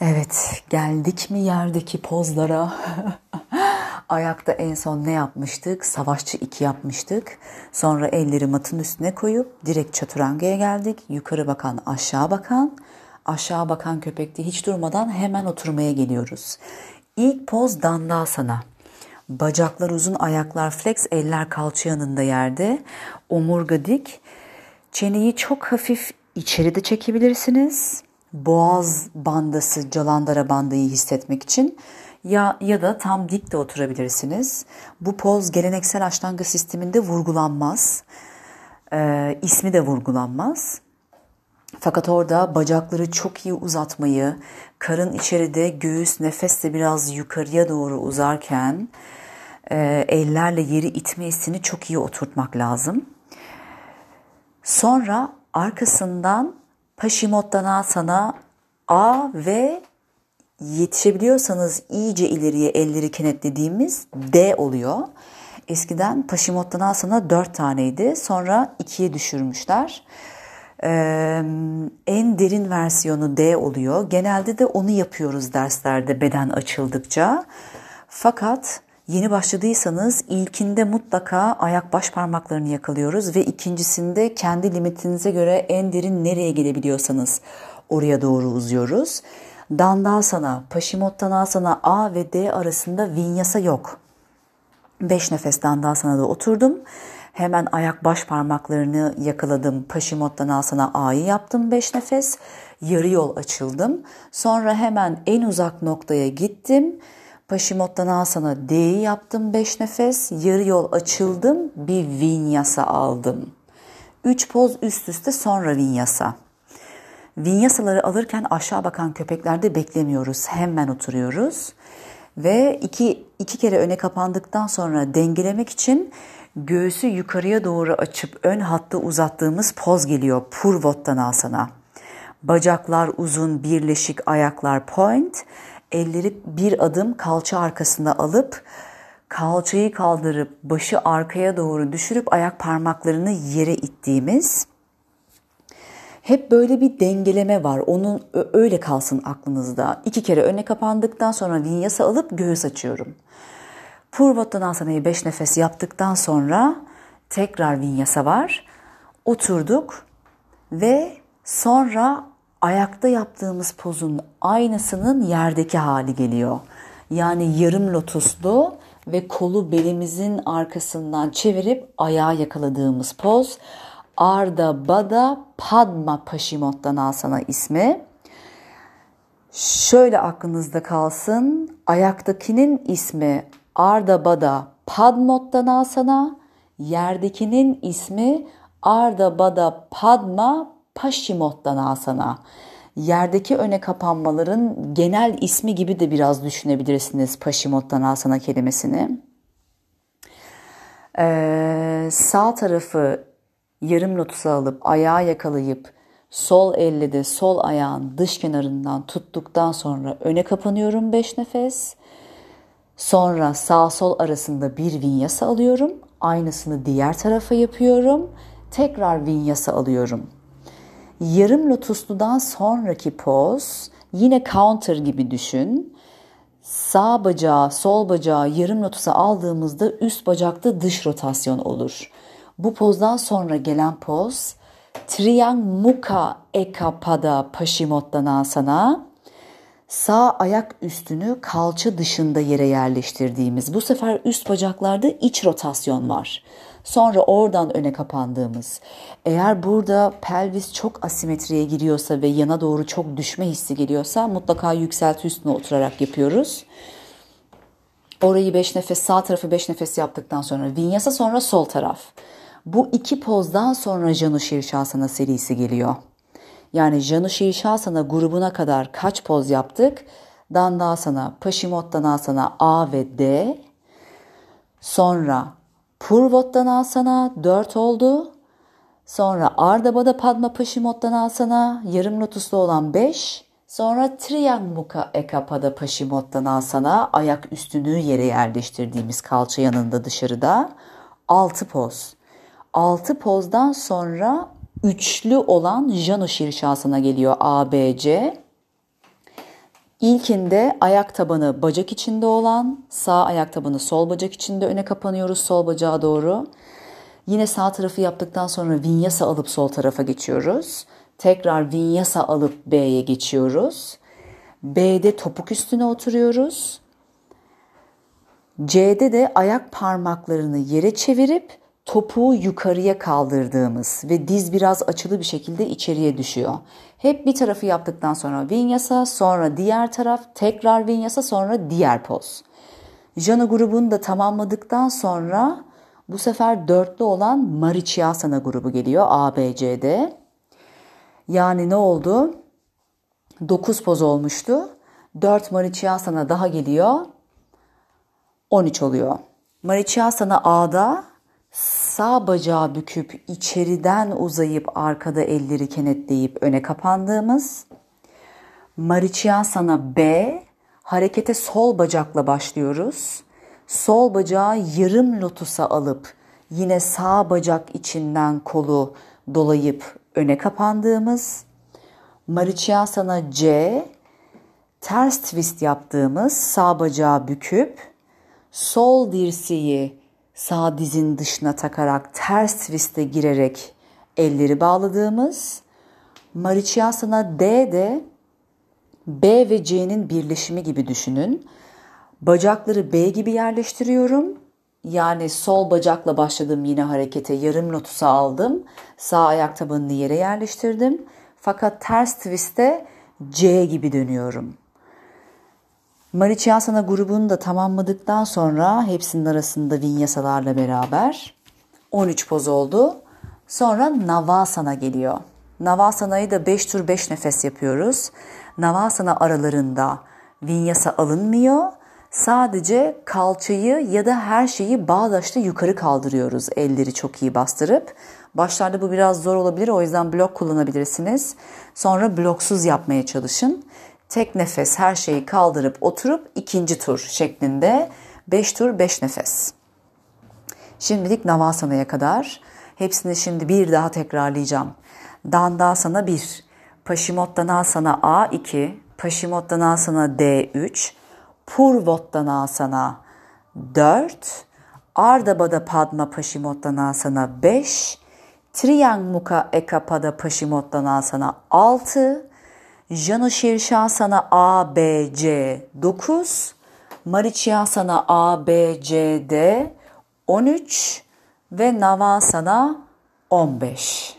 Evet, geldik mi yerdeki pozlara? Ayakta en son ne yapmıştık? Savaşçı 2 yapmıştık. Sonra elleri matın üstüne koyup direkt çaturangaya geldik. Yukarı bakan, aşağı bakan. Aşağı bakan köpekte hiç durmadan hemen oturmaya geliyoruz. İlk poz dandasana. Bacaklar uzun, ayaklar flex, eller kalça yanında yerde. Omurga dik. Çeneyi çok hafif içeride çekebilirsiniz boğaz bandası, calandara bandayı hissetmek için ya ya da tam dik de oturabilirsiniz. Bu poz geleneksel aştanga sisteminde vurgulanmaz. Ee, ismi de vurgulanmaz. Fakat orada bacakları çok iyi uzatmayı, karın içeride göğüs nefesle biraz yukarıya doğru uzarken e, ellerle yeri itme hissini çok iyi oturtmak lazım. Sonra arkasından Paşimottanasana A ve yetişebiliyorsanız iyice ileriye elleri kenetlediğimiz D oluyor. Eskiden Paşimottanasana 4 taneydi. Sonra 2'ye düşürmüşler. Ee, en derin versiyonu D oluyor. Genelde de onu yapıyoruz derslerde beden açıldıkça. Fakat Yeni başladıysanız ilkinde mutlaka ayak baş parmaklarını yakalıyoruz ve ikincisinde kendi limitinize göre en derin nereye gelebiliyorsanız oraya doğru uzuyoruz. Dandasana, Paşimottanasana A ve D arasında vinyasa yok. 5 nefes Dandasana'da oturdum. Hemen ayak baş parmaklarını yakaladım. Paşimottanasana A'yı yaptım 5 nefes. Yarı yol açıldım. Sonra hemen en uzak noktaya gittim Paşimottanasana D'yi yaptım 5 nefes. Yarı yol açıldım. Bir vinyasa aldım. 3 poz üst üste sonra vinyasa. Vinyasaları alırken aşağı bakan köpeklerde beklemiyoruz. Hemen oturuyoruz. Ve iki, iki kere öne kapandıktan sonra dengelemek için göğsü yukarıya doğru açıp ön hattı uzattığımız poz geliyor. Purvottanasana. Bacaklar uzun, birleşik, ayaklar point elleri bir adım kalça arkasında alıp kalçayı kaldırıp başı arkaya doğru düşürüp ayak parmaklarını yere ittiğimiz hep böyle bir dengeleme var. Onun öyle kalsın aklınızda. İki kere öne kapandıktan sonra vinyasa alıp göğüs açıyorum. Purvottanasana'yı beş nefes yaptıktan sonra tekrar vinyasa var. Oturduk ve sonra ayakta yaptığımız pozun aynısının yerdeki hali geliyor. Yani yarım lotuslu ve kolu belimizin arkasından çevirip ayağa yakaladığımız poz. Arda Bada Padma Paşimottanasana ismi. Şöyle aklınızda kalsın. Ayaktakinin ismi Arda Bada Padmottanasana, yerdekinin ismi Arda Bada Padma Paşimottanasana. Yerdeki öne kapanmaların genel ismi gibi de biraz düşünebilirsiniz Paşimottanasana kelimesini. Ee, sağ tarafı yarım lotusa alıp ayağa yakalayıp sol elle de sol ayağın dış kenarından tuttuktan sonra öne kapanıyorum 5 nefes. Sonra sağ sol arasında bir vinyasa alıyorum. Aynısını diğer tarafa yapıyorum. Tekrar vinyasa alıyorum. Yarım lotusludan sonraki poz yine counter gibi düşün. Sağ bacağı, sol bacağı yarım lotusa aldığımızda üst bacakta dış rotasyon olur. Bu pozdan sonra gelen poz Triyang Mukha Ekapada Paşimottanasana sağ ayak üstünü kalça dışında yere yerleştirdiğimiz bu sefer üst bacaklarda iç rotasyon var. Sonra oradan öne kapandığımız. Eğer burada pelvis çok asimetriye giriyorsa ve yana doğru çok düşme hissi geliyorsa mutlaka yükselti üstüne oturarak yapıyoruz. Orayı 5 nefes sağ tarafı 5 nefes yaptıktan sonra vinyasa sonra sol taraf. Bu iki pozdan sonra Janu Şirşasana serisi geliyor. Yani Janu Şirşasana grubuna kadar kaç poz yaptık? Dandasana, Paşimottanasana A ve D. Sonra Purvottanasana 4 oldu. Sonra Ardabada Padma Paşimottanasana yarım lotuslu olan 5. Sonra Triyanmuka Ekapada Paşimottanasana ayak üstünü yere yerleştirdiğimiz kalça yanında dışarıda 6 poz. 6 pozdan sonra üçlü olan Janu Şirşasana geliyor A, B, C. İlkinde ayak tabanı bacak içinde olan, sağ ayak tabanı sol bacak içinde öne kapanıyoruz sol bacağa doğru. Yine sağ tarafı yaptıktan sonra vinyasa alıp sol tarafa geçiyoruz. Tekrar vinyasa alıp B'ye geçiyoruz. B'de topuk üstüne oturuyoruz. C'de de ayak parmaklarını yere çevirip topuğu yukarıya kaldırdığımız ve diz biraz açılı bir şekilde içeriye düşüyor. Hep bir tarafı yaptıktan sonra vinyasa, sonra diğer taraf, tekrar vinyasa, sonra diğer poz. Jana grubunu da tamamladıktan sonra bu sefer dörtlü olan Marichyasana grubu geliyor A, B, C'de. Yani ne oldu? 9 poz olmuştu. 4 Marichyasana daha geliyor. 13 oluyor. Marichyasana A'da sağ bacağı büküp içeriden uzayıp arkada elleri kenetleyip öne kapandığımız. Marichyasana B harekete sol bacakla başlıyoruz. Sol bacağı yarım lotusa alıp yine sağ bacak içinden kolu dolayıp öne kapandığımız. Marichyasana C ters twist yaptığımız sağ bacağı büküp sol dirseği sağ dizin dışına takarak ters twist'e girerek elleri bağladığımız Marichyasana D de B ve C'nin birleşimi gibi düşünün. Bacakları B gibi yerleştiriyorum. Yani sol bacakla başladım yine harekete yarım lotusa aldım. Sağ ayak tabanını yere yerleştirdim. Fakat ters twist'te C gibi dönüyorum. Marichyasana grubunu da tamamladıktan sonra hepsinin arasında vinyasalarla beraber 13 poz oldu. Sonra Navasana geliyor. Navasana'yı da 5 tur 5 nefes yapıyoruz. Navasana aralarında vinyasa alınmıyor. Sadece kalçayı ya da her şeyi bağdaşta yukarı kaldırıyoruz elleri çok iyi bastırıp. Başlarda bu biraz zor olabilir o yüzden blok kullanabilirsiniz. Sonra bloksuz yapmaya çalışın. Tek nefes her şeyi kaldırıp oturup ikinci tur şeklinde 5 tur 5 nefes. Şimdilik Navasana'ya kadar. Hepsini şimdi bir daha tekrarlayacağım. Dandasana 1, Paşimottanasana A2, Paşimottanasana D3, Purvottanasana 4, Ardabada Padma Paşimottanasana 5, Triangmuka Ekapada Paşimottanasana 6, Janu Şirşasana A, B, C 9, Marichyasana A, B, C, D 13 ve Navasana 15.